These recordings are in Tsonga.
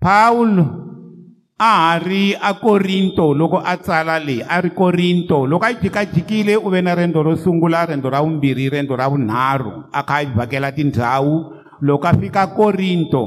pawulo a ha ri akorinto loko a tsala leyi a ri korinto loko a yi jikajikile u ve na rendo ro sungula rendo ra vumbirhi rendo ra vunharhu a kha a yi vhakela tindhawu loko a fika korinto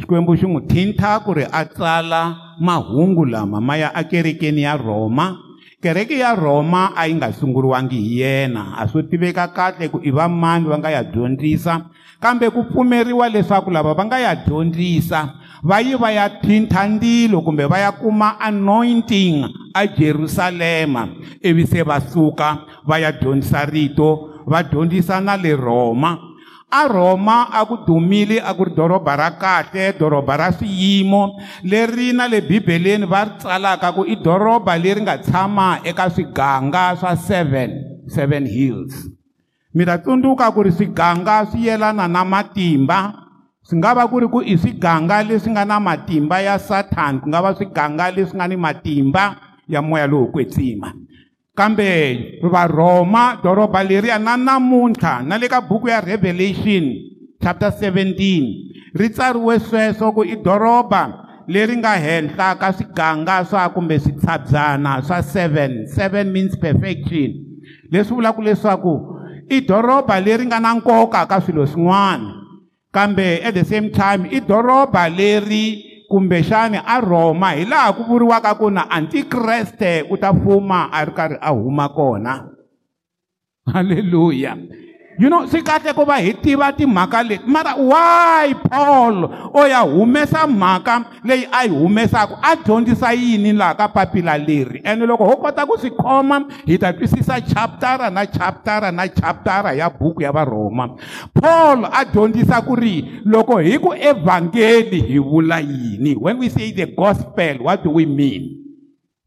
xikwembu xi n'wi thintha ku ri a tsala mahungu lama ma ya ekerekeni ya rhoma kereke ya rhoma a yi nga sunguriwangi hi yena a swo tiveka kahle ku i va mani va nga ya dyondzisa kambe ku pfumeriwa leswaku lava va nga ya dyondzisa va yi va ya thintha ndilo kumbe va ya kuma anointing ajerusalema ivi se va suka va ya dyondzisa rito va dyondzisa na le rhoma a rhoma a ku dumile a ku ri doroba ra kahle doroba ra swiyimo leri na le bibeleni va ri tsalaka ku i doroba leri nga tshama eka swiganga swa seven seven hills mi ta tsundzuka ku ri swiganga swi yelana na matimba singava kuri ku isiganga lesinga na matimba ya satan kungava swiganga lesinga ni matimba ya moya lo hukwetsima kambe va roma doroba leriya na namuntlha na le ka buku ya revelation chapter 17 ri tsariwe sweswo ku i doroba leri nga henhla ka swiganga swa kumbe switshabyana swa 7 7 means perfection leswi vulaka leswaku i doroba leri nga na nkoka ka swilo swin'wana kambe at the same time i doroba leri kumbexani a rhoma hi laha ku vuriwaka ku na antikreste u ta fuma a ri karhi a huma kona halleluya you know swi kahle ku va hi tiva timhaka leti mara why paul u ya humesa mhaka leyi a yi humesaka a dyondzisa yini laha ka papila leri ene loko ho kota ku swi khoma hi ta twisisa chaptara na chaptara na chaptara ya buku ya varhoma paul a dyondzisa ku ri loko hi ku evhangeli hi vula yini when we say the gospel what do we mean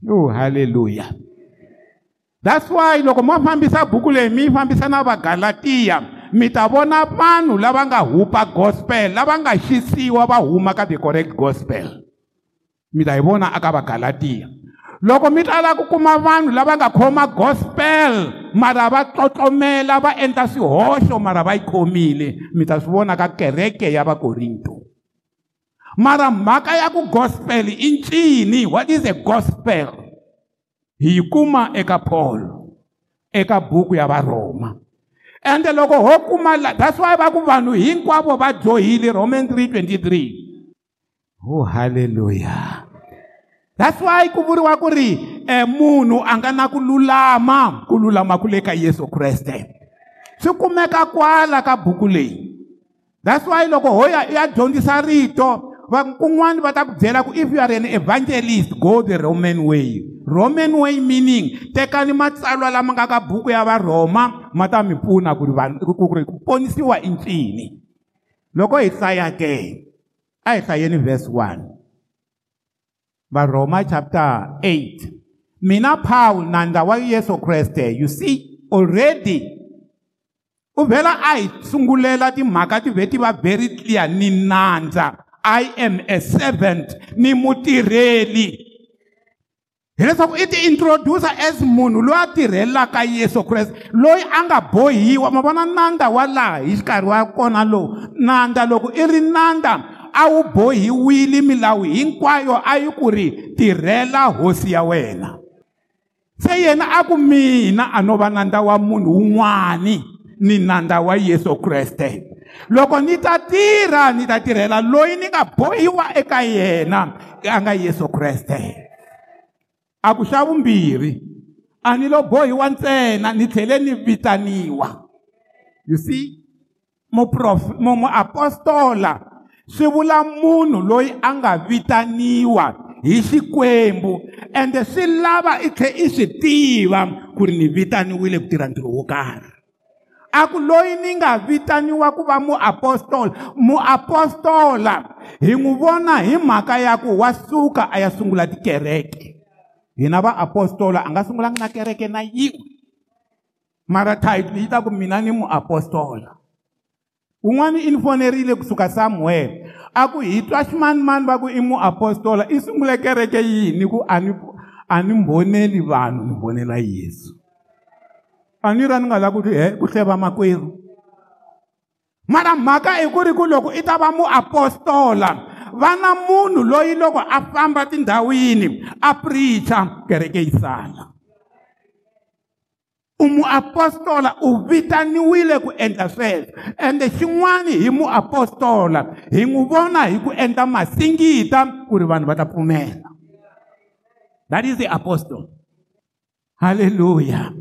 o oh, halleluya that's why loko ma fambisa buku leyi mi yi fambisa na vagalatiya mi ta vona vanhu lava nga hupa gospel lava nga xisiwa va huma ka the correct gospel mi ta yi vona aka vagalatiya loko mi tala ku kuma vanhu lava nga khoma gospel mara va tlotlomela va endla swihoxo mara va yi khomile mi ta swi vona ka kereke ya vakorinto mara mhaka ya ku gospel i ncini what is a gospel hi kuma eka Paulo eka buku ya varoma ende loko ho kuma that's why va ku vanhu hinkwavo va dyohile roman 323 oh haleluya that's why ku vuriwa ku ri e munhu a nga na ku lulama ku lulama ku le ka yesu kreste swi kumeka kwala ka buku leyi that's why loko ho ya dyondzisa rito kun'wana va ta ku byela ku if you are an evangelist go the roman way roman way meaning tekani matsalwa lama nga ka buku ya varhoma ma ta mi pfuna ku ri vanhu ri ku ponisiwa i e ncini loko hi hlaya ke a hi hlayeni verse 1 varhoma chapter 8 mina paul nandla wa yesu kreste you see already u vhela a hi sungulela timhaka ti ve ti va very clear ni nandza i am a servant ni mutirheli hileswaku i ti-introducer as munhu loyi a tirhelaka yesu kreste loyi a nga bohiwa ma vona nandza wa laha hi xikarhi wa kona lowu nandza loko i ri nandza a wu bohiwile milawu hinkwayo a yi ku ri tirhela hosi ya wena se yena a ku mina a no va nandza wa munhu wun'wani ni nandza wa yesu kreste loko ni ta tirha ni ta tirhela loyi ni nga bohiwa eka yena a nga yesu kreste a ku xa vumbirhi a ni lo bohiwa ntsena ni tlhele ni vitaniwa you see muprof muapostola swi vula munhu loyi a nga vitaniwa hi xikwembu ende swi lava i tlhe i swi tiva ku ri ni vitaniwile ku tirha ntirho wo karhi a ku loyi ni nga vitaniwa ku va muapostola muapostola hi n'wi vona hi mhaka ya ku wa suka a ya sungula tikereke hina vaapostola a nga sungulanga na kereke na yin'we mara title yi ta ku mina ni muapostola wun'wani i ni fonerile kusuka samuwele a ku hi twa ximanimani va ku i muapostola i sungule kereke yini ku a ni a ni mboneli vanhu ni mbonela yesu a ni rani nga la ku ri he ku hleva makwerhu mara mhaka i e ku ri ku loko i ta va muapostola va na munhu loyi loko a famba tindhawini a pricha kereke yi sala u muapostola u vitaniwile ku endla sweswo ende xin'wani hi muapostola hi n'wi vona hi ku endla masingita ku ri vanhu va ta pfumela that is the apostle halleluya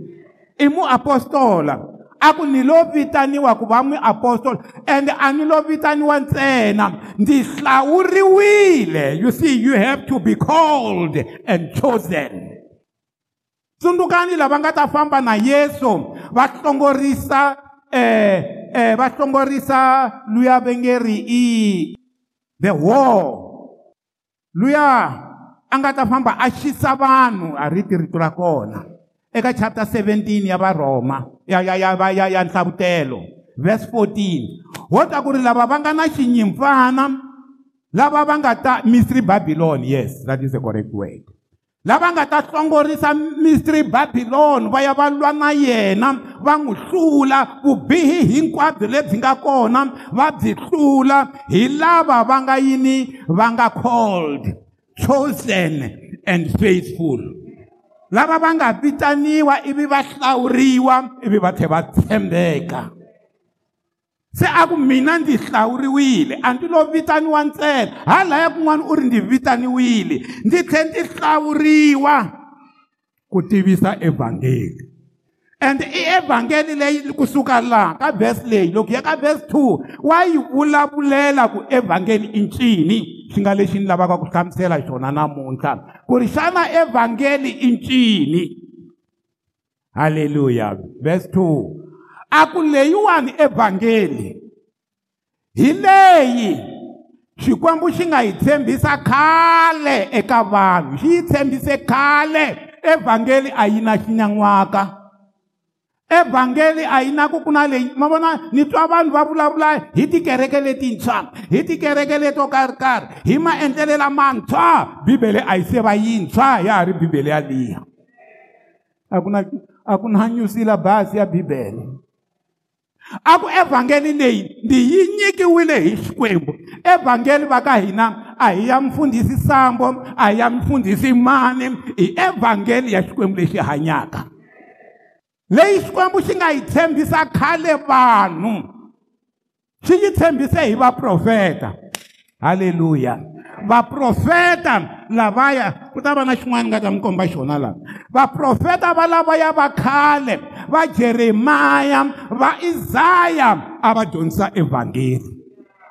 i muapostola a ku ni lo vitaniwa ku va muapostola ende a ni lo vitaniwa ntsena ndzi hlawuriwile you see you have to be called and chosen tsundzukani lava nga ta famba na yesu va hlongorisa um eh, va eh, hlongorisa luya va nge ri i the war luya a nga ta famba a xisa vanhu a ri tirito ra kona eka chapter 17 ya varhoma ya ya ya ya ya nhlavutelo verse 14 ho ta ku ri lava va nga na xinyimpfana lava va nga ta mystery babylon yes that is the correct word lava nga ta hlongorisa mystery babylon va ya va lwa na yena va n'wi hlula vubihi hinkwabyo lebyi nga kona va byi hlula hi lava va nga yini va nga called chosen and faithful lava va nga vitaniwa ivi va hlawuriwa ivi va tlhe va tshembeka se a ku mina ndzi hlawuriwile a ndzi lo vitaniwa ntsena halaya kun'wana u ri ndzi vitaniwile ndzi tlhe ndzi hlawuriwa ku tivisa evhangeli and ievhangeli leyi kusuka laha ka vhesi leyi loko ya ka vhesi 2 wa yi vulavulela ku evhangeli i ncini xi nga lexi ni lavaka ku hlamusela xona namuntlha ku ri xana evhangeli i ncini halleluya vhesi 2 a ku leyiwani evhangeli hi leyi xikwembu xi nga hi tshembisa khale eka vanhu xi yi tshembise khale evhangeli a yi na xinyan'waka evhangeli a yi na ku ku na leyi ma vona ni twa vanhu va vulavula hi tikereke letintshwa hi tikereke leto karhikarhi hi maendlele lamantshwa bibele a yi se va yintshwa ya ha ri bibele yaliya a ku na a ku na nyusilabasi ya bibele a ku evhangeli leyi ndi yi nyikiwile hi xikwembu evhangeli va ka hina a hi ya mfundhisi sambo a hi ya mfundhisi mani i evhangeli ya xikwembu lexi hanyaka leyi xikwembu xi nga yi tshembisa khale vanhu xi yi tshembise hi vaprofeta halleluya vaprofeta lavaya ku ta va na xin'wana ni nga ta n'wi komba xona lava vaprofeta va lavaya va khale va jeremaya va izaya a va dyondzisa evhangeli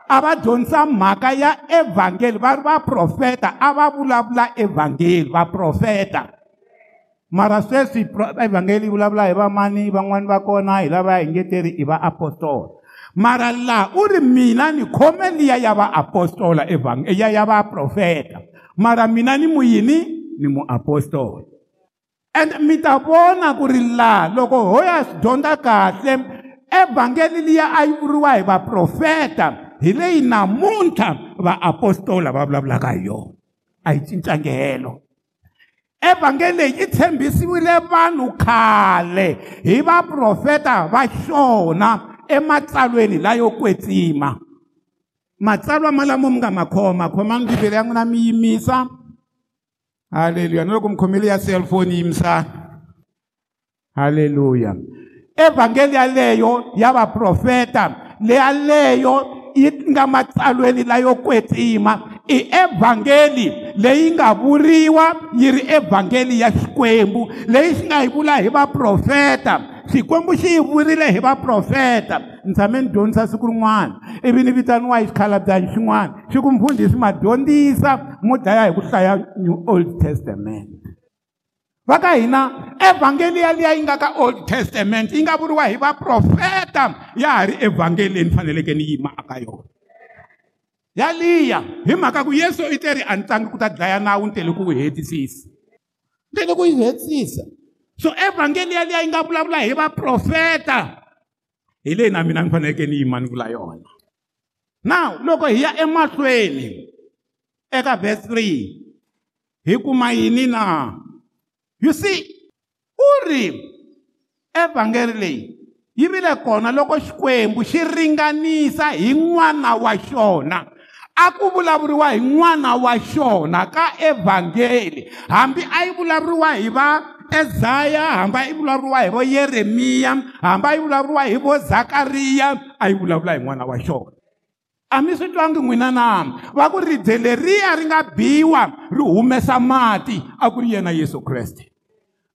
a va dyondzisa mhaka ya evhangeli va ri vaprofeta a va vulavula evhangeli vaprofeta va mara sweswi evhangeli yi vulavula hi vamani van'wani va kona hi lava hi nge teri i vaapostola mara laha u ri mina ni khome liya ya vaapostola ya ya vaprofeta mara mina ni muyini ni muapostola and mi ta vona ku ri laha loko ho ya swi dyondza kahle evhangeli liya a yi vuriwa hi vaprofeta hi leyi namuntlha vaapostola va vulavulaka hi yona a yi cincangelo evhangeli yi tshembisiwile vanhu khale hi vaprofeta va xona ematsalweni layo kwetsima matsalwa malamo mi nga ma khoma khomani bibele ya n'wina mi yimisa halleluya na loko mi khomile ya cellphone yimisani halleluya evhangeli yaleyo ya vaprofeta leyaleyo yi nga matsalweni layo kwetsima i evhangeli leyi nga vuriwa yi ri evhangeli ya xikwembu leyi xi nga yi vula hi vaprofeta xikwembu xi yi vurile hi vaprofeta ni tshame ni dyondzisa siku rin'wana ivi ni vitaniwa hi xikhalabyanyi xin'wana xi ku mfundhisi ma dyondzisa mo dlaya hi ku hlaya new old testament va ka hina evhangeli yaliya yi nga ka old testament yi nga vuriwa hi vaprofeta ya ha ri evhangeli leyi ni faneleke ni yima aka yona yaliya hi mhaka ku yesu i te ri a ni tlangi ku ta dlaya nawu ni tele ku wu hetisisa ni tele ku yi hetisisa so evhangeli yaliya yi nga vulavula hi vaprofeta hi leyi na mina ni faneleke ni yima ni vula yona now loko hi ya emahlweni eka verse 3 hi kuma yini na you see u ri evhangeli leyi yi vile kona loko xikwembu xi ringanisa hi n'wana wa xona aku vulavuriwa hi n'wana wa xona ka evhangeli hambi a yi vulavuriwa hi va ezaya hambi a yi vulavuriwa hi vo yeremiya hambi a yi vulavuriwa hi vo zakariya a yi vulavula hi n'wana wa xona a mi swi twangi n'wina na va ku ribye leriya ri nga biwa ri humesa mati a ku ri yena yesu kreste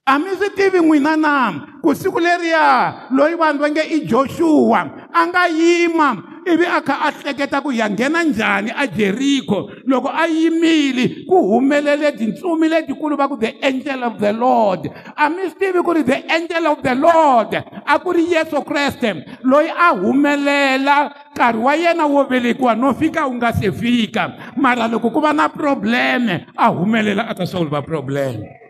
a mi swi tivi n'wina na ku siku leriya loyi vanhu va nge i joshua a nga yima ivi a kha a hleketa ku ya nghena njhani ajeriko loko a yimile ku humelele tintsumi letikulu va ku the angel of the lord a mi swi tivi ku ri the angel of the lord a ku ri yesu kreste loyi a humelela nkarhi wa yena wo velekiwa no fika wu nga se fika mara loko ku va na probleme a humelela a ta solva probleme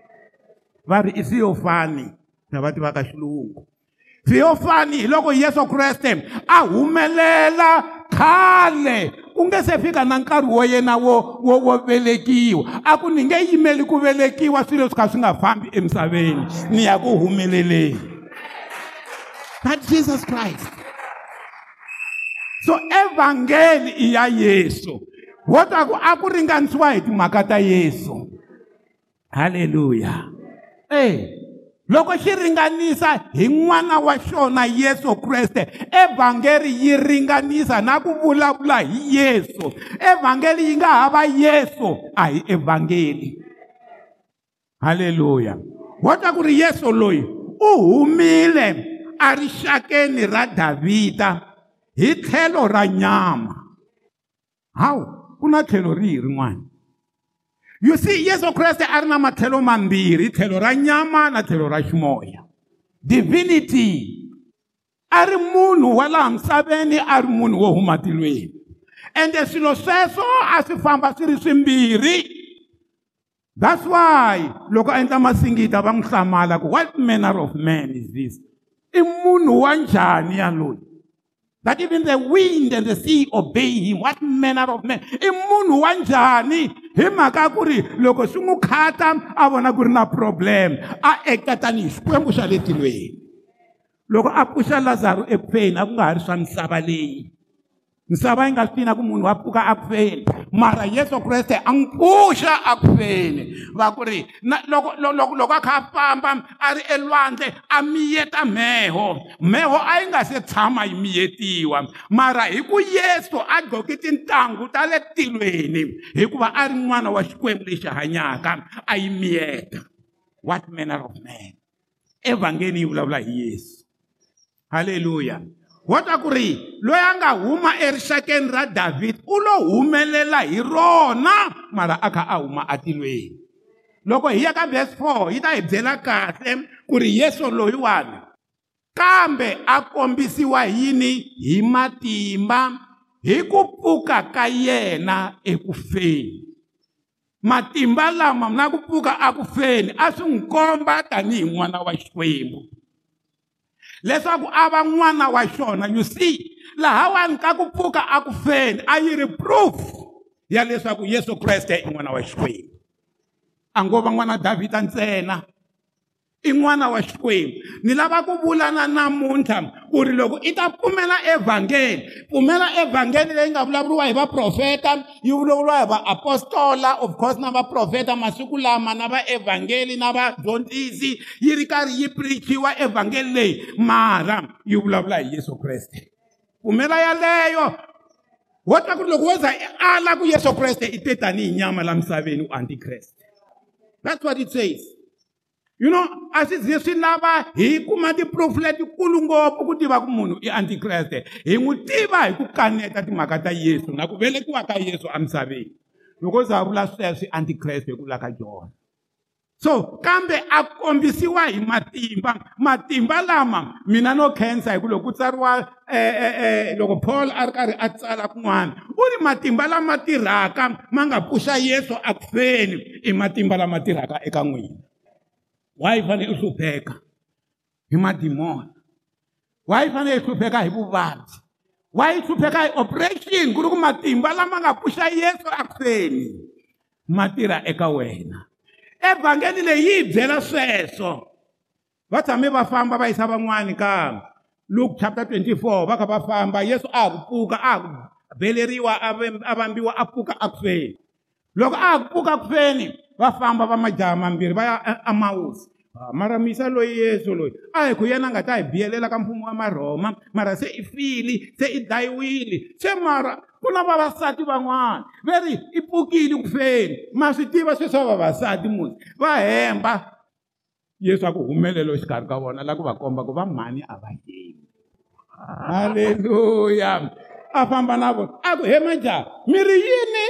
va ri i siyofani na va tiva ka xilungu siyofani hi loko yesu kreste a humelela khale ku nge se fika na nkarhi wo yena wo wo wo velekiwa a ku ni nge yimeli ku velekiwa swilo swi kha swi nga fambi emisaveni ni ya ku humeleleni that jesus christ so evhangeli i ya yesu ho ta ku a ku ringanisiwa hi timhaka ta yesu halleluya ey loko xi ringanisa hi n'wana wa xona yesu kreste evhangeli yi ringanisa na ku vulavula hi yesu evhangeli yi nga hava yesu a hi evhangeli halleluya wota ku ri yesu loyi u humile a rixakeni ra davhida hi tlhelo ra nyama hawu ku na tlhelo rihi rin'wana You see, Yesu Christ a ri na matlhelo mambirhi, tlhelo ra nyama na tlhelo ra ximoya. Divinity a ri munhu wa laha misaveni a ri munhu wo huma tilweni. Ende swilo sweswo a swi That's why loko a endla masingita va n'wi what manner of man is this? A moon wa njhani That even the wind and the sea obey him. What manner of man? A moon wa njhani? hi mhaka ya ku ri loko swi n'wi khata a vona ku ri na problem a acta tanihi xikwembu xa le tilweni loko a pfuxa lazaro ekufeni a ku nga ha ri swa misava leyi misava yi nga swi tina ku munhu wa pfuka a kufeli mara yesu kreste a n'wi pfuxa a kufeli va ku ri na loko loko loko a kha a famba a ri elwandle a miyeta mheho mheho a yi nga se tshama yi miyetiwa mara hi ku yesu a gqoki tintangu ta le tilweni hikuva a ri n'wana wa xikwembu lexi hanyaka a yi miyeta what manner of man evhangeli yi vulavula hi yesu halleluya wota ku ri loyi a nga huma erixakeni ra davhidi u lo humelela hi rona mara a kha a huma atilweni loko hi ya ka vhesi 4 yi ta hi byela kahle ku ri yesu loyiwani kambe a kombisiwa yini hi matimba hi ku pfuka ka yena ekufeni matimba lama na ku pfuka akufeni a swi n'wi komba tanihi n'wana wa xikwembu leswaku a va n'wana wa xona you see lahawani ka ku pfuka a ku feni a yi ri proof ya leswaku yesu kreste i n'wana wa xikwembu a ngo va n'wana davhida ntsena i n'wana wa xikwembu ni lava ku vula na namuntlha ku ri loko i ta pfumela evhangeli pfumela evhangeli leyi nga vulavuriwa hi vaprofeta yi vulavuriwa hi vaapostola of course na vaprofeta masiku lama na vaevhangeli na vadyondzisi yi ri karhi yi prichiwa evhangeli leyi mara yi vulavula hi yesu kreste pfumela yeleyo wo twa ku ri loko wo za i ala ku yesu kreste i te tanihi nyama laha misaveni u antikreste that's what it says you know a swi zi swi lava hi kuma ti-proof letikulu ngopfu ku tiva ku munhu i antikreste hi n'wi tiva hi ku kaneta timhaka ta yesu na ku velekiwa ka yesu emisaveni loko za vula sweswi antikreste hi ku vula ka jona so kambe a kombisiwa hi matimba matimba lama mina no khensa hi ku loko ku tsariwa eh, eh, eh, loko paul a ri karhi a tsala kun'wana u ri matimba lama tirhaka ma nga pfuxa yesu a ku feni i matimba lama tirhaka eka n'wina waivane ihlupheka hi madimona waivane ihlupheka hi vuvabyi wayihlupheka hi operation ku ri ku matimba lama nga pfuxa yesu akuseni ma tirha eka wena evhangeli leyi yi hi byela sweswo va tshame va famba va yisa van'wani ka luke chapter 24 va kha va famba yesu a ha ku pfuka a ah, ha ku beleriwa a vambiwa a ah, pfuka a ah, ku feni loko a ha ku pfuka a ku feni va famba va majaha mambirhi va ya e, amawusi mara misa loyi yesu loyi a hi ku yena a nga ta hi biyelela ka mfumo wa marhoma mara se i fili se i dayiwile se mara ku na vavasati van'wana ve ri i pfukile ku feni ma swi tiva sweswi wa vavasati musi va hemba yesu a ku humelelo xikarhi ka vona la ku va komba ku va mhani a va yeni ah. halleluya a famba na vona a ku he majaha mi ri yini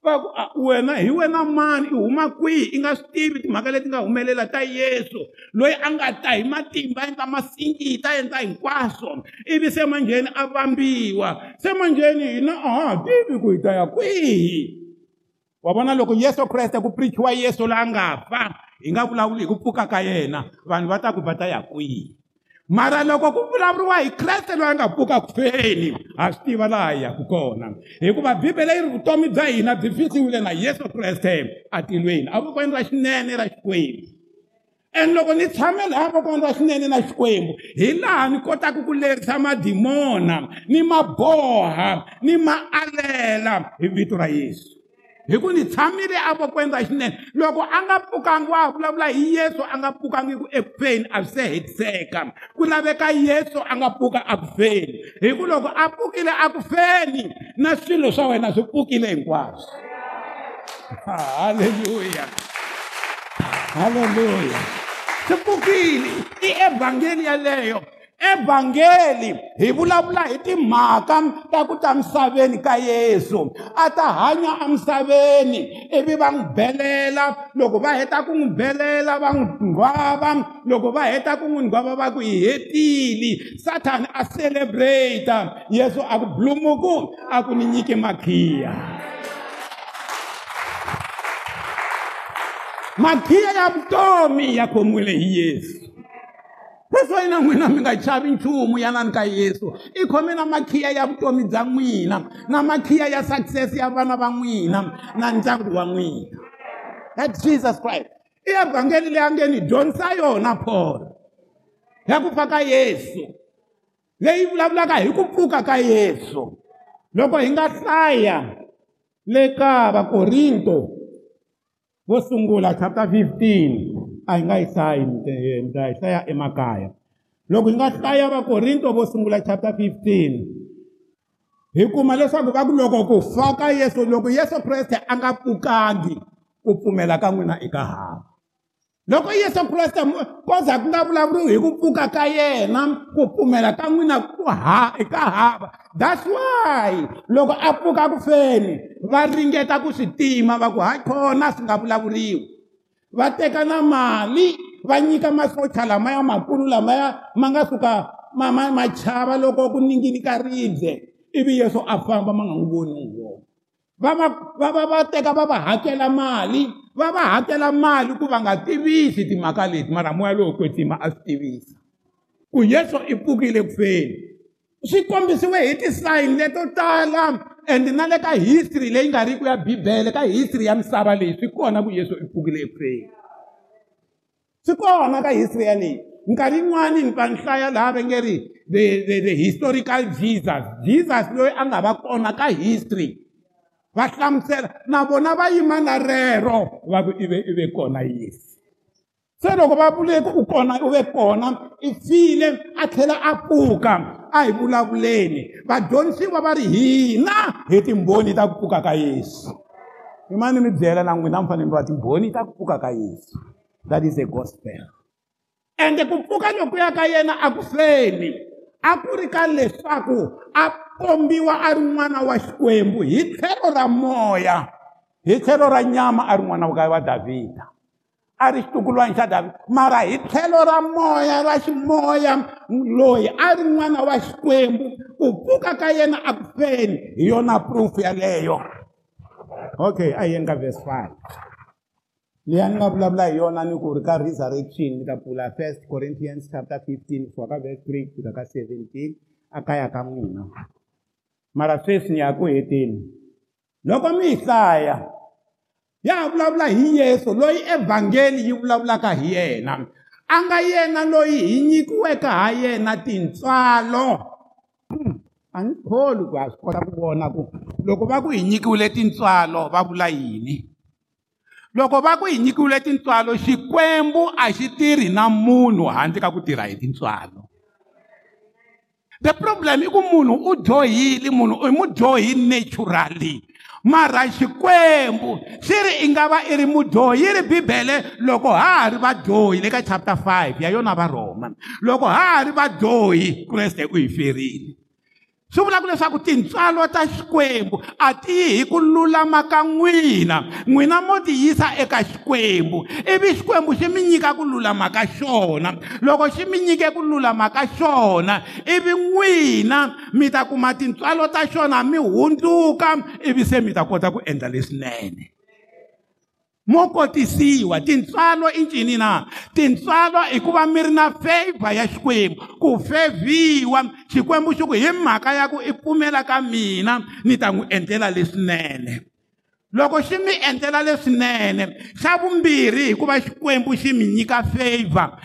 va ku ah, wena hi wena mani i huma kwihi i nga swi tivi timhaka leti nga humelela ta yesu loyi a nga ta hi matimba endla masingi hi ta endla hinkwaswo ivi se manjheni a vambiwa se manjheni hina a ha ha tivi ku hi ta ya kwihi wa vona loko yesu kreste ku prichiwa yesu laha nga fa hi nga vulavuli hi ku pfuka ka yena vanhu va ta ku va ta ya kwihi mara loko ku vulavuriwa hi kreste loyi a nga pfuka kufeni ha swi tiva laha hi yaku kona hikuva bibele yi ri vutomi bya hina byi fisiwile na yesu kreste atilweni avokweni ra xinene ra xikwembu and loko ni tshame laha vokweni ra xinene na xikwembu hi laha ni kotaka ku lerisa madimona ni maboha ni ma alela hi vito ra yesu hi ku ni tshamile a va ku endla xinene loko a nga pfukangi wa vulavula hi yesu a nga pfukangi ku ekufeni a swi se hetiseka ku laveka yesu a nga pfuka akufeni hi ku loko a pfukile akufeni na swilo swa wena swi pfukile hinkwaswo halleluya halleluya swi pfukile i evhangeli yeleyo evhangeli hi vulavula hi timhaka ta ku ta misaveni ka yesu a ta hanya emisaveni ivi va n'wi belela loko va heta ku n'wi belela va n'wi nghwava loko va heta ku n'wi nghwava va ku hi hetile sathana a celebrata yesu a ku blumuku a ku ni nyiki makhiya makhiya ya vutomi ya khomiwile hi yesu sweswo yina n'wina mi nga chavi nchumu ya nani ka yesu i khome na makhiya ya vutomi bya n'wina na makhiya ya success ya vana va n'wina na ndyangu wa n'wina that jesus christ i evhangeli leyi a nge ni dyondzisa yona phola ya ku pfa ka yesu leyi vulavulaka hi ku pfuka ka yesu loko hi nga hlaya le ka vakorinto vo sungula chapter 15 a hi nga yi hlayi mita yi hlaya emakaya loko hi nga hlaya vakorinto vo sungula chapter 15 hi kuma leswaku va ku loko ku fa ka yesu loko yesu kreste a nga pfukangi ku pfumela ka n'wina eka hava loko yesu kreste ko za ku nga vulavuriwi hi ku pfuka ka yena ku pfumela ka n'wina eka hava that's why loko a pfuka ku feni va ringeta ku swi tima va ku ha khona swi nga vulavuriwi va teka na mali va nyika masocha lamaya makulu lamaya ma nga suka ma ma ma chava loko ku ningini ka ribye ivi yesu a famba ma nga n'wi voni wona va va va va teka va va hakela mali va va hakela mali ku va nga tivisi timhaka leti mara moya lowo kwetima a swi tivisa ku yesu i pfukile ku feni swi kombisiwe hi tisayini leto tala ende na le ka history leyi nga ri ku ya bibele ka history ya misava leyi swi kona ku yesu i pfukile ekufeni swi kona ka history ya leyi nkarhi yin'wani ni ta ni hlaya laha va nge ri the historical jesus jesus loyi a nga va kona ka history va hlamusela na vona va yima na rero va ku i ve i ve kona yesu se loko va vuleki u kona u ve kona i file a tlhela a pfuka a hi vulavuleni vadyondzisiwa va ri hina hi timbhoni ta ku pfuka ka yesu i mani mi byela na n'wina mi fanele mi va timbhoni ta ku pfuka ka yesu that is a gospel ende ku pfuka loko ya ka yena a ku hlweli a ku ri ka leswaku a kombiwa a ri n'wana wa xikwembu hi tlhelo ra moya hi tlhelo ra nyama a ri n'wana wa davhida a ri xitukulwana xa davhida mara hi tlhelo ra moya ra ximoya loyi a ri n'wana wa xikwembu ku pfuka ka yena a ku feni hi yona proofu yeleyo okay a yenga vhesi five leyi a ni nga vulavula hi yona ni ku ri ka resurrection ni ta pfula first corinthians chapter 15 kusuka ka vhesi three kufika ka 17 a kaya ka n'wina mara sweswi ni ya ku heteni loko mi hi hlaya yavulavula hi yesu loyi evhangeli yi vulavulaka hi yena a nga yena loyi hi nyikiweke ha yena tintswalo hmm, a ni tholi ku ha swi kota ku vona ku loko va ku hi nyikiwile tintswalo va vula yini loko va ku hi nyikiwile tintswalo xikwembu a xi tirhi na munhu handle ka ku tirha hi tintswalo the problem i ku munhu u dyohile munhu i mu dyohi naturally mara xikwembu xi ri i nga va i ri mudyohi yi ri bibele loko ha ha ri vadyohi le ka chapter 5 ya yona varhoma loko ha ha ri vadyohi kreste u yi ferile swi vulaka leswaku tintswalo ta xikwembu a ti yi hi ku lulama ka n'wina n'wina mo tiyisa eka xikwembu ivi xikwembu xi mi nyika ku lulama ka xona loko xi mi nyike ku lulama ka xona ivi n'wina mi ta kuma tintswalo ta xona mi hundzuka ivi se mi ta kota ku endla leswinene mo kotisiwa tintswalo i ncini na tintswalo i ku va mi ri na favor ya xikwembu ku fevhiwa xikwembu xi ku hi mhaka ya ku i pfumela ka mina ni ta n'wi endlela leswinene loko xi mi endlela leswinene xa vumbirhi hikuva xikwembu xi mi nyika favor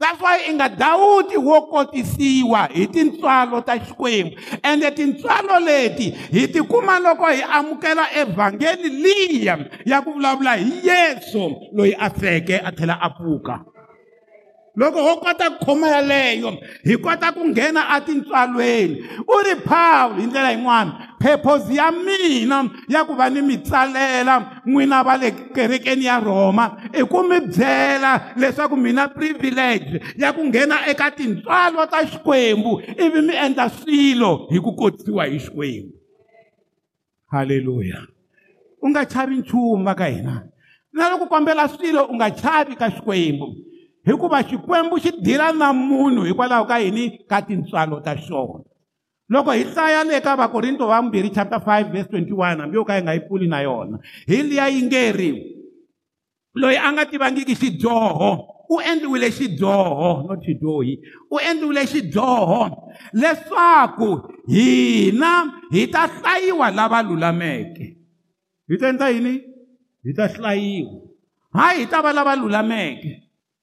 that's why i nga dawuti wo kotisiwa hi tintswalo ta xikwembu ende tintswalo leti hi tikuma loko hi amukela evhangeli liya ya ku vulavula hi yesu loyi a feke a tlhela a pfuka loko ho kota ku khoma yaleyo hi kota ku nghena atintswalweni u ri pawulo hi ndlela yin'wana phephozi ya mina ya ku va ni mi tsalela n'wina va le kerekeni ya rhoma i ku mi byela leswaku mina privilege ya ku nghena eka tintswalo ta xikwembu ivi mi endla swilo hi ku kotisiwa hi xikwembu halleluya u nga chavi nchumu va ka hina na loko kombela swilo u nga chavi ka xikwembu hikuva xikwembu xi dila na munhu hikwalaho ka yini ka tintswalo ta xona loko hi hlaya le ka vakorinto va mbirhi chapter 5 vese 21 hambi yo ka yi nga yi pfuli na yona hi liya yi nge ri loyi a nga tivangiki xidyoho u endliwile xidyoho no xidyohi u endliwile xidyoho leswaku hina hi ta hlayiwa lava lulameke hi ta endla yini hi ta hlayiwa hayi hi ta va lava lulameke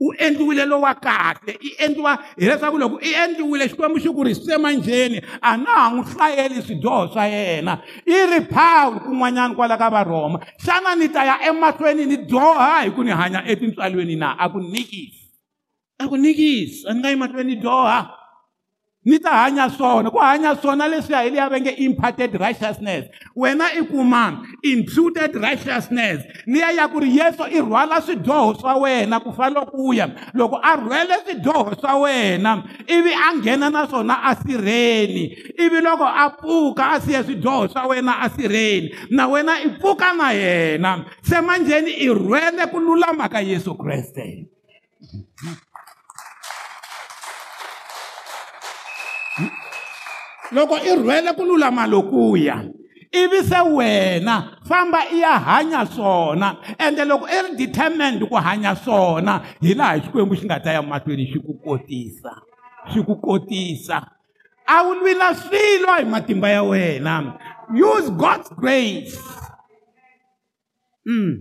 u endliwile lowa kahle i endliwa hileswaku loko i endliwile xikwembu xi ku risemanjheni a na ha n'wi hlayeli swidyoho swa yena i ri pawulo kun'wanyana kwala ka varhoma xana ni ta ya emahlweni ni dyoha hi ku ni hanya etintswalweni na a ku nikisi a ku nikisi a ni nga emahlweni ni dyoha ni ta hanya swona ku hanya swona leswiya hi liya venge imparted righteousness wena i kuma imputed righteousness ni ya ya ku ri yesu i rhwala swidyoho swa wena ku fanele ku ya loko a rhwele swidyoho swa wena ivi a nghena naswona a sirheni ivi loko a pfuka a siya swidyoho swa wena a sirheni na wena i pfuka na yena se manjheni i rhwele ku lulamaka yesu kreste mm -hmm. loko i rhwele ku lulama lokuya ivi se wena famba i ya hanya swona ende loko i ri determined ku hanya swona hi laha xikwembu xi nga ta ya mahlweni xi ku kotisa xi ku kotisa a wu lwi na swilo hi matimba ya wena use god's grace mm.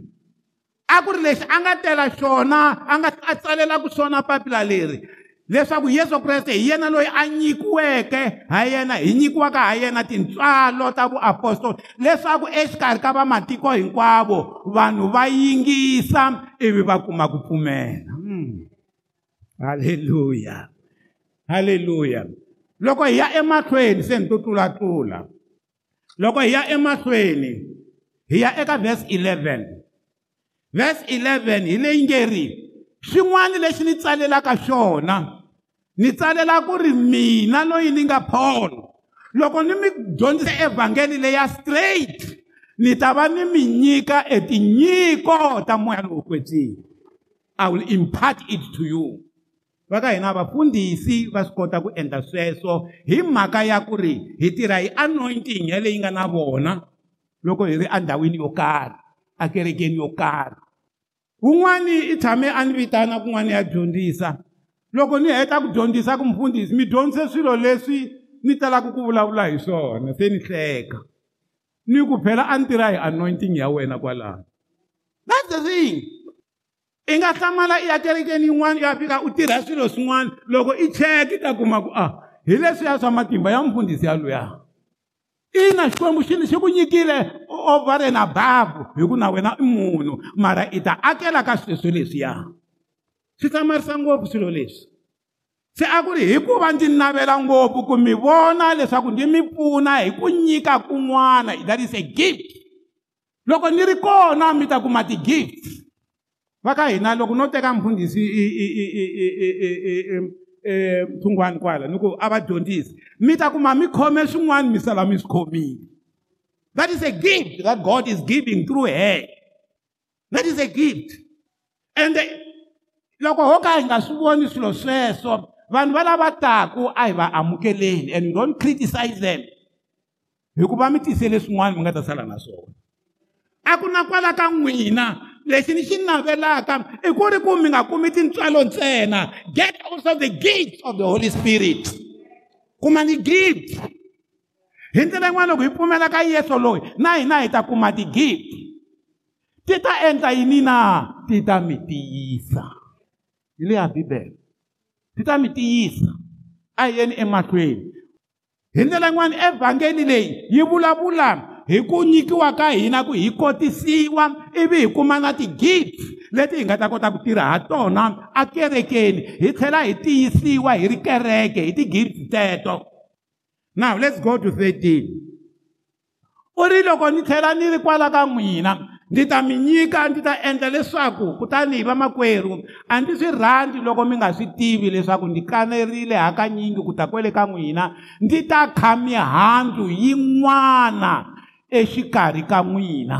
a ku ri lexi a nga tela xona a nga a tsalelaku swona papila leri leswaku yesu kreste hi yena loyi a nyikiweke ha yena hi nyikiwaka ha yena tintswalo ta vuapostoli leswaku exikarhi ka vamatiko hinkwavo vanhu va yingisa ivi va kuma ku pfumela hmm. halleluya halleluya loko hi ya emahlweni se ni to tlulatula loko hi ya emahlweni hi ya eka vhesi 11 vhesi 11 hi leyi nge ri swin'wana leswi ni tsalelaka swona ni tsalela ku ri mina loyi ni nga paulo loko ni mi dyondzise evhangeli leya straight ni ta va ni mi nyika e tinyiko ta moya lowu kwetsini i will impart it to you va ka hina vafundhisi va swi kota ku endla sweswo hi mhaka ya ku ri hi tirha hi anointing ya leyi nga na vona loko hi ri endhawini yo karhi akerekeni yo karhi wun'wani i tshame a ni vitana kun'wana ya dyondzisa loko ni heta ku dyondzisa ku mufundhisi mi dyondzise swilo leswi ni talaka ku vulavula hi swona se ni hleka ni ku phela a ni tirha hi anointing ya wena kwalano that's the thing i nga hlamala i ya kerekeni yin'wana i ya fika u tirha swilo swin'wana loko i cheka i ta kuma ku a ah, hi leswiya swa matimba ya mufundhisi yaluyana ina xikwembu xini xi ku nyikile ovarena babu hikuva na wena i munhu mara i ta akela ka sweswo leswiya swi tsamarisa ngopfu swilo leswi se a ku ri hikuva ndzi navela ngopfu ku mi vona leswaku ndzi mi pfuna hi ku nyika kun'wana that is a gift loko ni ri kona mi ta kuma ti-gift va ka hina loko no teka mfundhisi i i i i i i i emphungwani kwala ni ku a va dyondzisi mi ta kuma mi khome swin'wana mi sala mi swi khomile that is a gift that god is giving through her that is a gift and loko ho ka hi nga swi voni swilo sweswo vanhu valava taku a hi va amukeleni and don't criticize them hikuva mi tisele swin'wana mi nga ta sala na swona a ku na kwala ka n'wina lexi ni xi navelaka i ku ri ku mi nga kumi tintswalo ntsena get also the gift of the holy spirit kuma ni gift hi ndlela yin'wana loko hi pfumela ka yeso loyi na hina hi ta kuma ti-gift ti ta endla yini na ti ta mi tiyisa hi leya bibele ti ta mi tiyisa a hi yeni emahlweni hi ndlela yin'wana evhangeli leyi yi vulavula hi ku nyikiwa ka hina ku hi kotisiwa ivi hi kuma na ti-gift leti hi nga ta kota ku tirha ha tona akerekeni hi tlhela hi tiyisiwa hi ri kereke hi ti-gift teto now let's go to 13 u ri loko ni tlhela ni ri kwala ka n'wina ndzi ta mi nyika ndzi ta endla leswaku kutani hi vamakwerhu a ndzi swi rhandzi loko mi nga swi tivi leswaku ndzi kanerile hakanyingi ku ta kwele ka n'wina ndzi ta kha mihandzu yin'wana exikarhi ka n'wina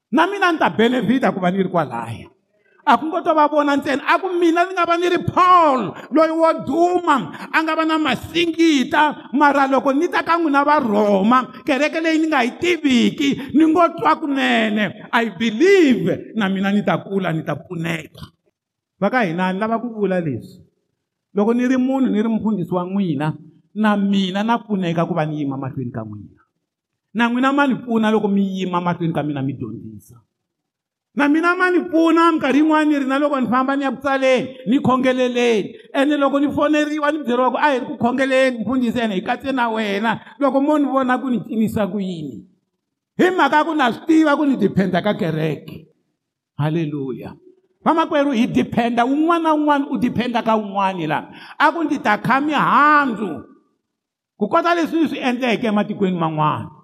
na mina ni ta benefita ku va ni ri kwalaya a ku ngo to va vona ntsena a ku mina ni nga va ni ri paul loyi wo duma a nga va na masingita mara loko ni ta ka n'wina varhoma kereke leyi ni nga yi tiviki ni ngo twa kunene i believe na mina ni ta kula ni ta pfuneka va ka hina ni lava ku vula leswi loko ni ri munhu ni ri mufundhisi wa n'wina na mina na pfuneka ku va ni yima mahlweni ka n'wina na n'wina ma ni pfuna loko mi yima mahlweni ka mina mi dyondzisa na mina ma ni pfuna minkarhi yin'wani ni ri na loko ni famba ni ya kutsaleni ni khongeleleni ene loko ni foneriwa ni byeriwa ku a hi ri ku khongeleni mfundhisi ene hi katse na wena loko mo ni vona ku ni cinisa ku yini hi mhaka ku na swi tiva ku ni dependa ka kereke halleluya vamakwerhu hi dependa wun'wana na wun'wana u dependa ka wun'wani lana a ku ni ta kha mihandzu ku kota leswi ni swi endleke ematikweni man'wana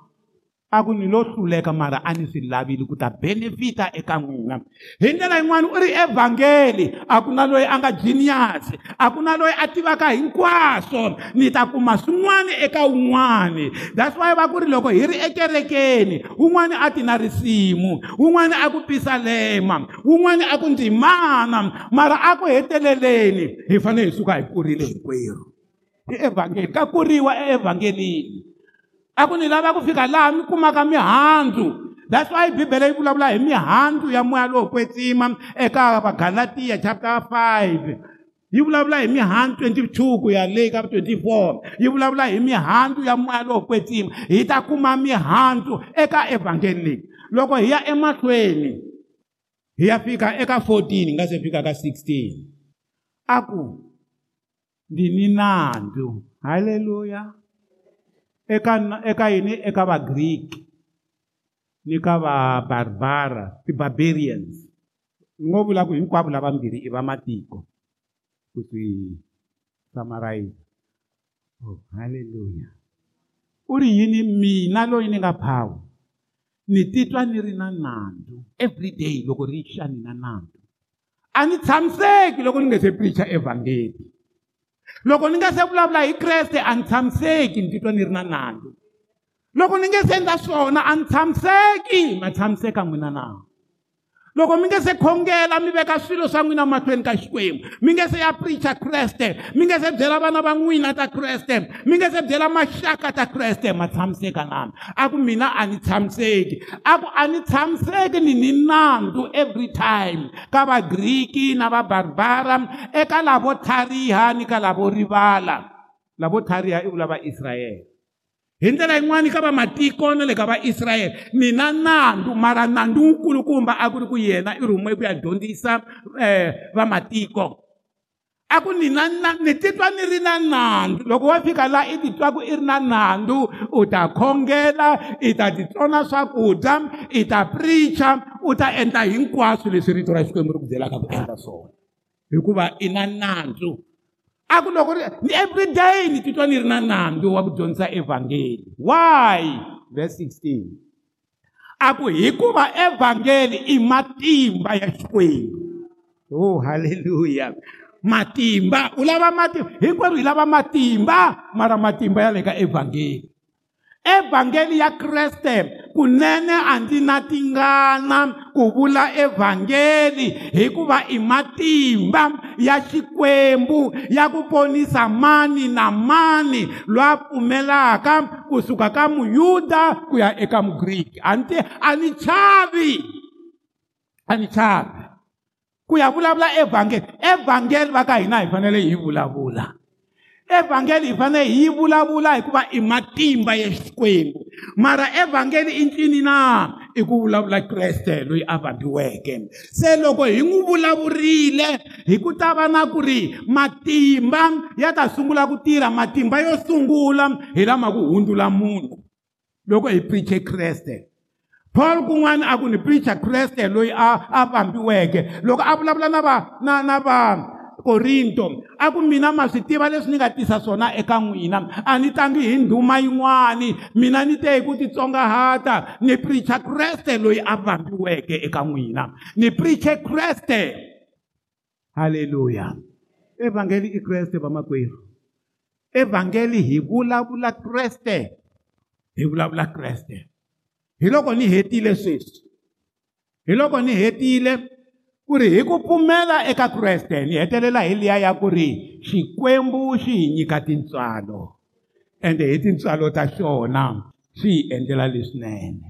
a ku ni lo hluleka mara a ni swi lavile ku ta benefita eka n'wina hi ndlela yin'wana u ri evhangeli a ku na loyi a nga genius a ku na loyi a tivaka hinkwaswo ni ta kuma swin'wana eka wun'wani that's why va ku ri loko hi ri ekerekeni wun'wani a ti na risimu wun'wani a ku pisa lema wun'wani a ku ndzimana mara a ku heteleleni hi fanele hi suka hi kurile hinkwerhu i evhangeli ka kuriwa eevhangelini a ku ni lava ku fika laha mi kumaka mihandzu that's why bibele yi vulavula hi mihandzu ya moya lowo kwetsima eka vagalatiya chapter 5 yi vulavula hi mihandzu 22 ku ya le ka 24 yi vulavula hi mihandzu ya moya lowo kwetsima hi ta kuma mihandzu eka evhangeli leyi loko hi ya emahlweni hi ya fika eka 14 nga se fika ka 16 a ku ndini nandzu haleluya eka eka yini eka vagriki ni ka vabarbara ti-barbarians ngo vula ku hinkwavo lavambirhi i va matiko ku swi samarayiza oh, halleluya u ri yini mina loyi ni nga phawu ni titwa ni ri na nandzu everyday loko ri xani na nandzu a ni tshamiseki loko ni nge se preacha evhangeli loko ni nga se vulavula hi kreste a ni tshamiseki ni titwa ni ri na nandzu loko ni nge se endla swona a ni tshamiseki ma tshamiseka n'wina nawu loko mi nge se khongela mi veka swilo swa n'wina mahlweni ka xikwembu mi nge se ya preacha kreste mi nge se byela vana va n'wina ta kreste mi nge se byela maxaka ta kreste ma tshamiseka nami a ku mina a ni tshamiseki a ku a ni tshamiseki ni ni nandzu every time ka vagriki na vabarbara eka lavo thariha ni ka lavo rivala lavo thariha i vulava israyele hi ndlela yin'wani ka vamatiko na le ka vaisrayele ni na nandzu mara nandzu wu kulukumba a ku ri ku yena i rhumwe ku ya dyondzisa um eh, vamatiko a ku ni na ni titwa ni ri na nandzu loko wa fika laha i titwaku i ri na nandzu u ta khongela i ta titsona swakudya i ta pricha u ta endla hinkwaswo leswi rito ra xikwembu ri ku byelaka ku endla swona hikuva i na nandzu a ku loko ri everyday ni titwa ni ri na nandzu wa ku dyondzisa evhangeli why verse 16 a ku hikuva evhangeli i matimba ya xikwembu o oh, halleluya matimba u lava matimba hinkwerhu hi lava matimba mara matimba ya le ka evhangeli evhangeli ya kreste kunene a ndzi na tingana ku vula evhangeli hikuva i matimba ya xikwembu ya ku ponisa mani na mani lwa pfumelaka kusuka ka muyuda ku ya eka mugriki anti a ni chavi a ni chavi ku ya vulavula evhangeli evhangeli va ka hina hi fanele hi vulavula evhangeli hi fanele hi yi vulavula hikuva i matimba ya xikwembu mara evhangeli i ncini na i ku vulavula kreste loyi a vambiweke se loko hi n'wi vulavurile hi ku ta va na ku ri matimba ya ta sungula ku tirha matimba yo sungula hi lama ku hundzula munhu loko hi priche kreste paul kun'wana a ku ni pricha kreste loyi a a vambiweke loko a vulavula na va na na vanhu korinto a ku mina ma swi tiva leswi ni nga tisa swona eka n'wina a ni tangi hi ndhuma yin'wani mina ni te hi ku titsongahata ni pricha kreste loyi a vambiweke eka n'wina ni priche kreste halleluya evhangeli i kreste vamakwerhu evhangeli hi vulavula kreste hi vulavula kreste hi loko ni hetile sweswi hi loko ni hetile ku ri hi ku pfumela eka kreste ni hetelela hi liya ya ku ri xikwembu xi hi nyika tintswalo ende hi tintswalo ta xona swi hi endlela leswinene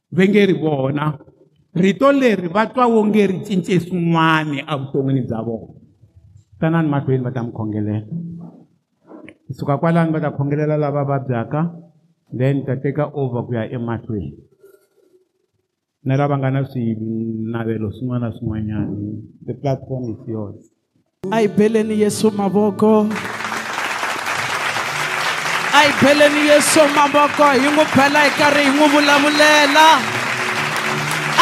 ve nge ri vona rito leri va twa wonge ri cince swin'wani evuton'wini bya vona tanani mahlweni va ta mi khongelela kusuka kwalani va ta khongelela lava vabyaka then ta teka over ku ya emahlweni na lava nga na swinavelo swin'wana na swin'wanyana the platform is yours a hi beleni yesu mavoko a hi beleni yesu mavoko hi n'wi bela hi karhi hi n'wi vulavulela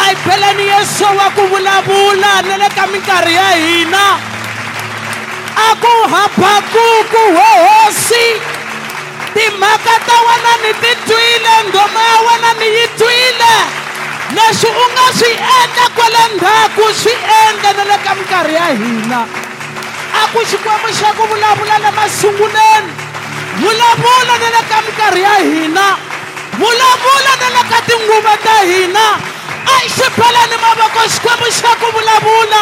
a hi beleni yesu wa ku vulavula na le ka minkarhi ya hina a ku habakuku hohosi timhaka ta wena ni ti twile ngoma ya wena ni yi twile leswi u nga swi endla kwale ndzhaku swi endla na le ka minkarhi ya hina a ku xikwembu xa ku vulavula le masunguleni vulavula na le ka minkarhi ya hina vulavula na le ka tinguva ta hina a xiphelani mavoko xikwembu xa ku vulavula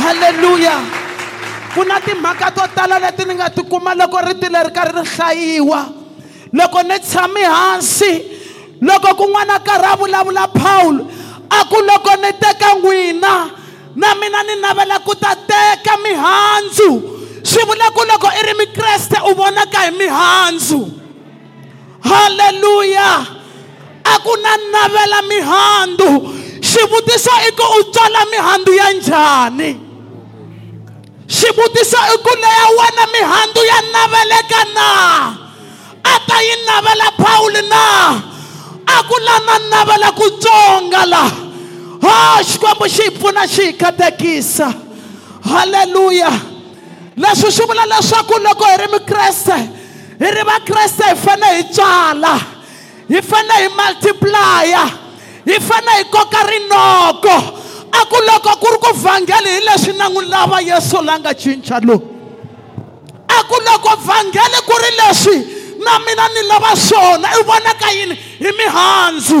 halleluya ku na timhaka to tala leti ni nga ti loko riti leri karhi ri hlayiwa loko ni hansi loko kun'wana karhi a vulavula pawulo a ku loko ni teka n'wina na mina ni navela ku ta teka mihandzu swi vula ku loko i ri mikreste u vonaka hi mihandzu halleluya a ku na navela mihandzu xivutiso i ku u tswala mihandzu ya njhani xivutiso i ku leya wena mihandzu ya naveleka na a ta yi navela phawuli na a ku la na navela ku tsonga la ha xikwembu xi hi pfuna xi hi katekisa halleluya leswi swi vula leswaku loko hi ri mikreste hi ri vakreste hi fane hi tswala hi fane hi multiplya hi fane hi koka rinoko a ku loko ku ri ku vhangeli hi leswi na n'wi lava yesu la nga cinca lowu a ku loko vhangeli ku ri leswi na mina ni lava swona i vona yini hi mihandzu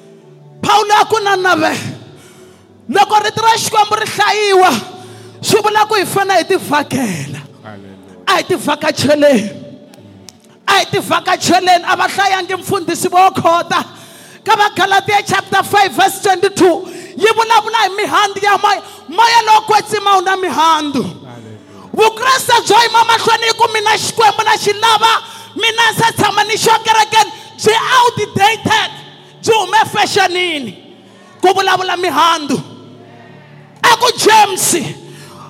phawulo a ku na nave loko rito ra xikwembu ri hlayiwa swi vula ku hi fanele hi ti vhakela ayidivakatsheleni ayidivakatsheleni abahlayangi mfundhisi vo khota ka vagalatiya chapter 5 verse 22 yi vulavula hi mihandzu ya moya moya lowo kwetsima wu na mihandzu vukreste byo yima mahlweni hi mina xikwembu na xi lava mina ni se tshama ni xo kerekeni byi outdated byi hume fexenini ku vulavula mihandzu a james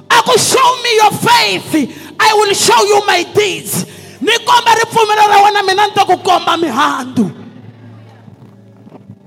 a show me your faith I will show you my deeds. Ni komba ripfumelo ra wena mina ni ku komba mihandzu.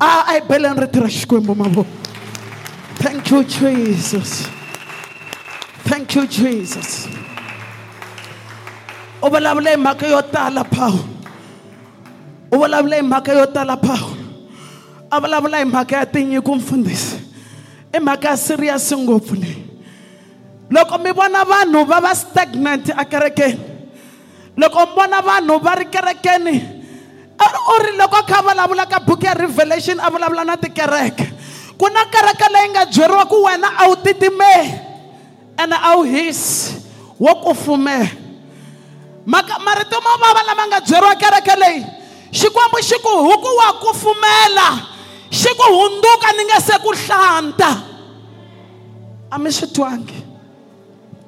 a ah, a hi beleni xikwembu mavoko thank you jesus thank you jesus u vulavula hi mhaka yo tala pawulo u vulavula hi mhaka yo tala pawulo a vulavula mhaka ya tinyiko mfundhisi i mhaka ya siriyasi ngopfu leyi loko mi vona vanhu va va stagnant a kerekeni loko mi vona vanhu va ri kerekeni a u ri loko a kha a vulavula ka book ya revelation a vulavula na tikereke ku na kereke leyi nga byeriwa ku wena a wu titimeli ene a wu hisi wo kufumela maka marito mo vava lama nga byeriwa kereke leyi xikwembu xi ku huku wa kufumela xi ku hundzuka ni nga se ku hlanta a mi swi twangi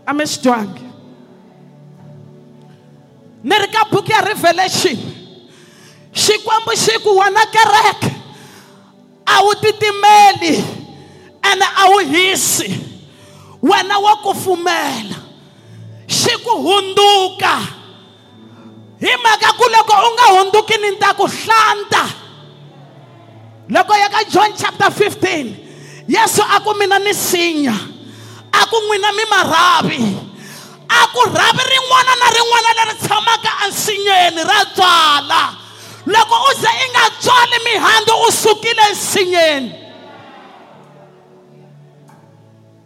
a mi swi twangi ni ri ka buku ya revelation xikwembu xi ku wena kereke a wu titimeli ene a wu hisi wena wa kufumela xi ku hundzuka hi mhaka ku loko u nga hundzuki ni ta ku hlanta loko ya ka john chapter 15 yesu a ku mina ni sinya a ku n'wina mi marhavi a ku rhavi rin'wana na rin'wana leri tshamaka ensinyeni ra tswala loko u ze i nga tswali mihandzu u sukile nsinyeni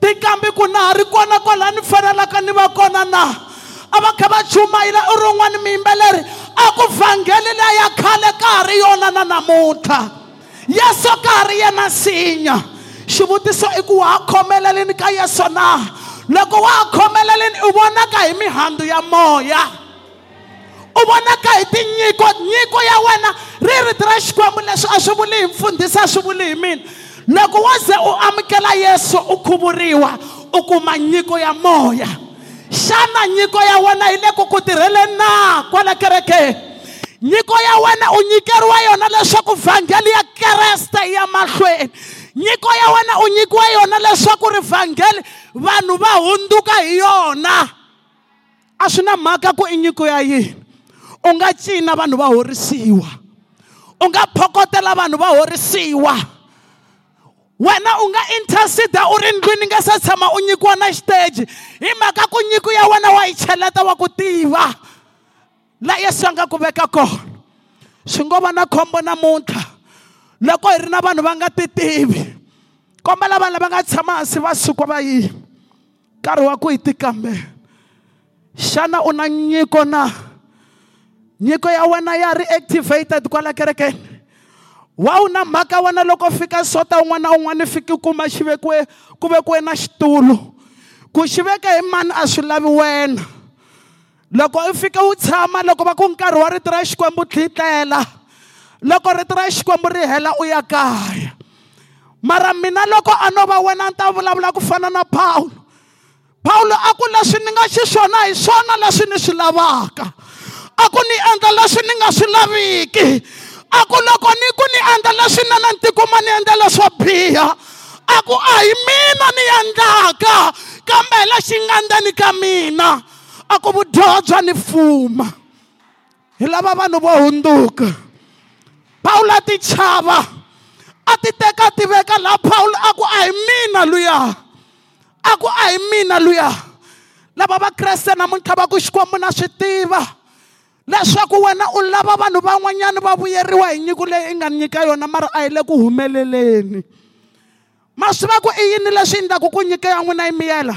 tikambi ku na ha ri kona kwala ni fanelaka ni va kona na a va kha va chumayela u ri wun'wani muyimbeleri a ku vhangeli leya khale ka ha ri yona na namuntlha yeso ka ha ri yena nsinya xivutiso i ku wa ha khomelelini ka yeso na loko wa ha khomelelini u vonaka hi mihandzu ya moya u vonaka hi tinyiko nyiko ya wena ri ri ra xikwembu leswi a swi vuli hi mfundhisi a swi vuli hi mina loko wo ze u amukela yesu u khuvuriwa u kuma nyiko ya moya xana nyiko ya wena yi le ku ku tirhele na kwala kerekeni nyiko ya wena u nyikeriwa yona leswaku vhangeli ya kereste ya mahlweni nyiko ya wena u nyikiwa yona leswaku rivhangeli vanhu va hundzuka hi yona a swi na mhaka ku i nyiko ya yini u nga cina vanhu va horisiwa u nga phokotela vanhu va horisiwa wena u nga intercede u ri ndlwini nga se tshama u nyikiwa na xiteji hi mhaka ku nyiko ya wena wa yi cheleta wa ku tiva la yesu a nga ku veka kona swi ngo va na khombo namuntlha loko hi ri na vanhu va nga ti tivi kombela vanhu lava nga tshama hansi va sukwa va yini nkarhi wa ku hi tikambela xana u na nyiko na nyiko ya wena ya reactivated kwala kerekeni wa wu na mhaka wena loko fika sota un'wana na un'wana fiki kuma xivekiwe ku vekiwe na xitulu ku xi veka hi mani a swi lavi wena loko u fika u tshama loko va ku nkarhi wa rito ra xikwembu tlitlela loko rito ra xikwembu ri hela u ya kaya mara mina loko a no va wena ni ta vulavula ku fana na pawulo pawulo a ku leswi ni nga xiswona hi swona leswi ni swi lavaka a ku ni endla leswi ni nga swi laviki a ku loko ni ku ni endla leswinene ni tikuma ni endlela swo biha a ku a hi mina ni endlaka kambe lexi nga ndzeni ka mina a ku vudyoho bya ni fuma hi lava vanhu vo hundzuka pawula ti chava a ti teka ti veka laha pawula a ku a hi mina luya a ku a hi mina luya lava vakreste namuntlha va ku xikwembu na swi tiva leswaku wena u lava vanhu van'wanyana va vuyeriwa hi nyiko leyi i nga nyika yona mara a yi le ku humeleleni ma swi va ku i yini leswi endlaku ku nyika ya n'wina yi miyela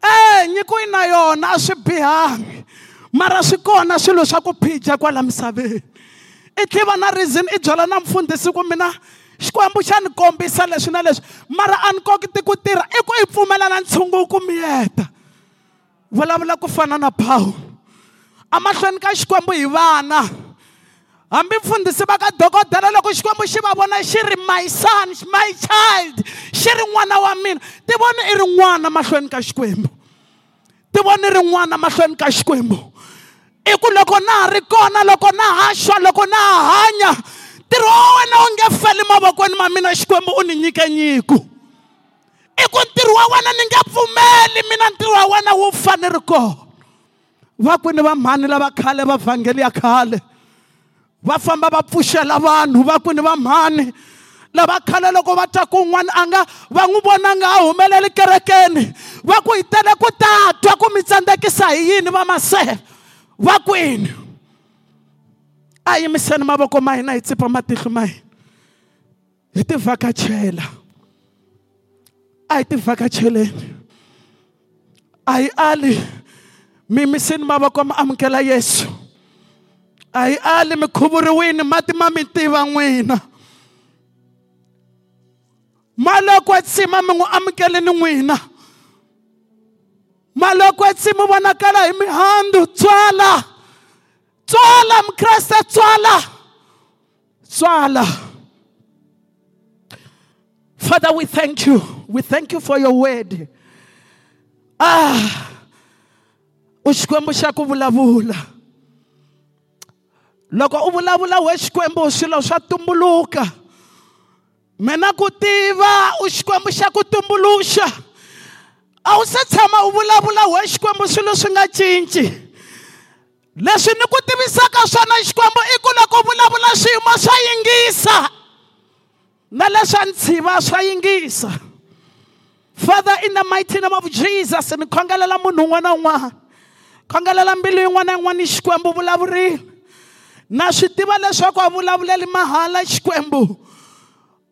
e eh, nyiko yi na yona a swi bihangi mara swi kona swilo swa ku phija kwala misaveni i tiva na reason i byela na mfundhisi ku mina xikwembu xa ni kombisa leswi na leswi mara a ni kokiti ku tirha i ku i pfumelana ntshunguku miyeta vulavula ku fana na pawulo amahlweni ka xikwembu hi vana hambi mfundhisi va ka dokodela loko xikwembu xi va vona xi ri my son my child xi ri n'wana wa mina ti vona i ri n'wana mahlweni ka xikwembu ti vona i ri n'wana mahlweni ka xikwembu i ku loko na ha ri kona loko na haxwa loko na ha hanya ntirho wa wena wu nge feli mavokweni ma mina xikwembu u ni nyike nyiku i ku ntirho wa wena ni nge pfumeli mina ntirho wa wena wu fane ri kona vakwini va mhani lava khale va vhangeli ya khale va famba va pfuxela vanhu va ku ni va mhani lava khale loko va twa ku un'wana a nga va n'wi vonanga a humeleli kerekeni va ku hi tele ku ta twa ku mi tsandzekisa hi yini va maseve va kwini a yimiseni mavoko ma hina hi tsipa matihlo ma hina hi ti vhakachela a hi ti vhakacheleni a hi ali mi yimiseni mavoko ma amukela yesu a hi ali mi khuvuriwini mati ma mi tiva n'wina maloko tsima mi n'wi amukeleni n'wina maloko tsima vonakala hi mihandzu tswala tswala mukreste tswala tswala father we thank you we thank you for your word ah u xikwembu xa ku vulavula loko u vulavula we xikwembu swilo swa tumbuluka mina ku tiva u xikwembu xa ku tumbuluxa a wu se tshama u vulavula we xikwembu swilo swi nga cinci leswi ni ku tivisaka swona xikwembu i ku loko u vulavula swiyimo swa yingisa na leswa ntshiva swa yingisa father in the mighty name of jesus ni khongelela munhu un'wana na un'wana khongelela mbilu yin'wana na yin'wana ni xikwembu na swi tiva leswaku a vulavuleli mahala xikwembu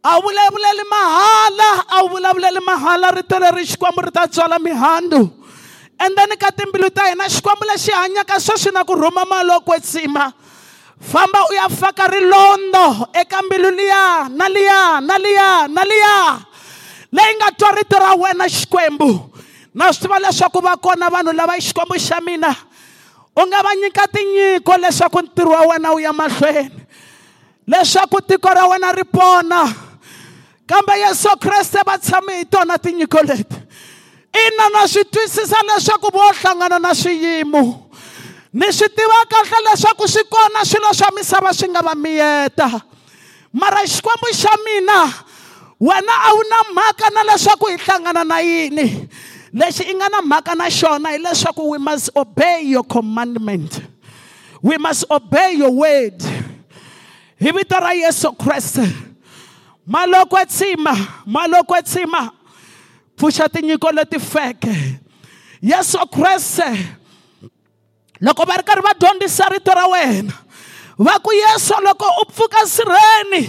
a vulavuleli mahala a vulavuleli mahala rito leri xikwembu ri ta tswala mihandu endzeni ka timbilu ta hina xikwembu lexi hanyaka sweswi na ku rhuma malo kwetsima famba u ya faka rilondo eka mbilu liya na liya na liya na liya leyi nga twa rito ra wena xikwembu na swi tiva leswaku va kona vanhu lava xikwembu xa mina u nga va nyika tinyiko leswaku ntirho wa wena wu ya mahlweni leswaku tiko ra wena ri pona kambe yesu kreste va tshame hi tona tinyiko leti ina na swi twisisa leswaku vo hlangana na swiyimo ni swi tiva kahle leswaku swi kona swilo swa misava swi nga va miyeta mara xikwembu xa mina wena a wu na mhaka na leswaku hi hlangana na yini lexi i nga na mhaka na xona hileswaku we must obey your commandment we must obey your word hi vito ra yesu kreste malokwetima malokwetima pfuxa tinyiko leti feke yesu kreste loko va ri karhi va dyondzisa rito ra wena va ku yesu loko u pfuka sirheni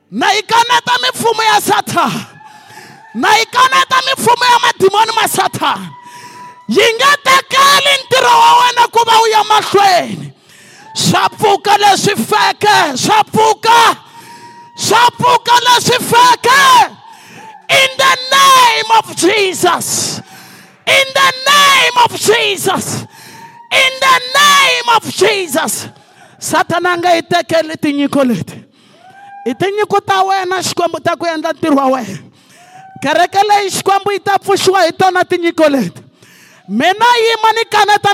Naika na yi kaneta mimfumo ya sathana na yi kaneta mimfumo ya madimoni ma sathana yi nge tekeli ntirho wa wena ku va wu ya mahlweni swa pfuka leswi feke swa pfuka in the name of Jesus. In the name of Jesus. In the name of Jesus. Satana a nga yi tinyiko leti. I ta wena xikwembu ta ku endla ntirho wa wena. Kereke leyi xikwembu yi ta pfuxiwa hi tona tinyiko leti. yima ni kaneta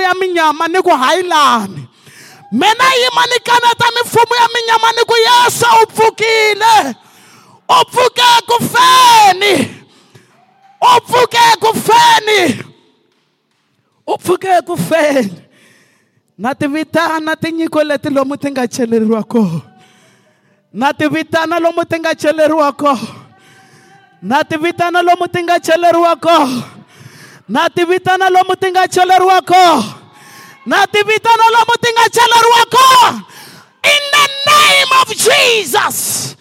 ya minyama ni ku menayimanikana ta mifumo ya minyamani ku yesu u pfukile u pfuke ku feni u pfuke ku feni u pfuke ku feni na tivitana tinyiko leti lomu ti nga celeriwa koho na tivitana lomu ti nga celeriwa koho na tivitana lomu ti nga celeriwa koho na tivitana lomu ti nga celeriwa koho In the name of Jesus,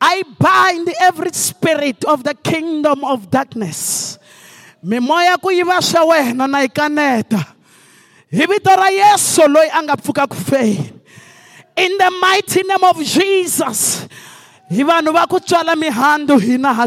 I bind every spirit of the kingdom of darkness. Mimoya ku yiva na ikaneta. Hi vito ra Yesu loyi a nga In the mighty name of Jesus. Hi vanhu mihandu hina ha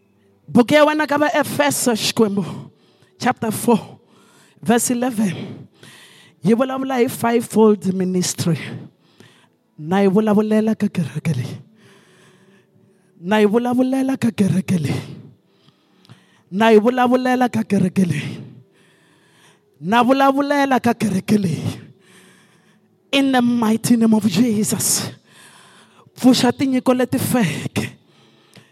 buku ya wena ka vaefeso xikwembu chapter 4 verse 11 yi vulavula hi fivefold ministry na yi vulavulela ka kereke leyi na yi vulavulela ka kereke leyi na yi vulavulela ka kereke leyi na vulavulela ka kereke leyi in the mighty name of jesus pfuxa tinyiko leti feke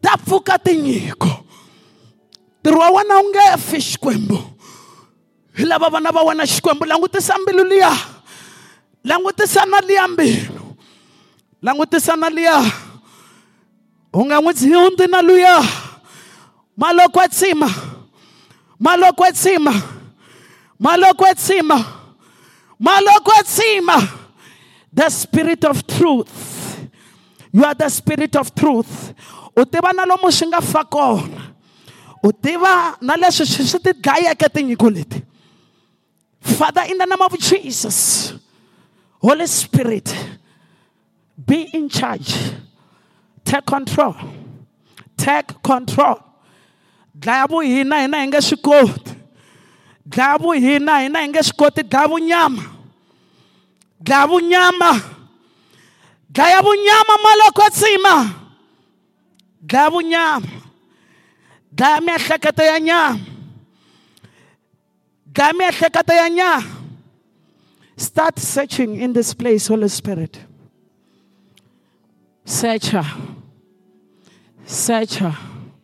Ta pfuka tinyiko. Ntirho wa wena wu nge fi xikwembu. Hi lava vana va langutisa mbilu liya. Langutisa na liya mbilu langutisana liya u nga n'wi dyi hundzi na luya maloko ya tsima maloko the spirit of truth you are the spirit of truth u tiva na lomu swi nga fa kona u tiva na leswi swi swi ti dlayeke tinyiko leti father in the name of jesus holy spirit be in charge. Take control. Take control. Dlavu hina hina hi nge swi hina hina hi nge swi koti dlavu nyama. Dlavu nyama. Dlaya vunyama malokotsima. Dlaya vunyama. Dlaya miehleketo ya nyama. Dlaya miehleketo ya nyama. Start searching in this place, Holy Spirit. Sete, sete,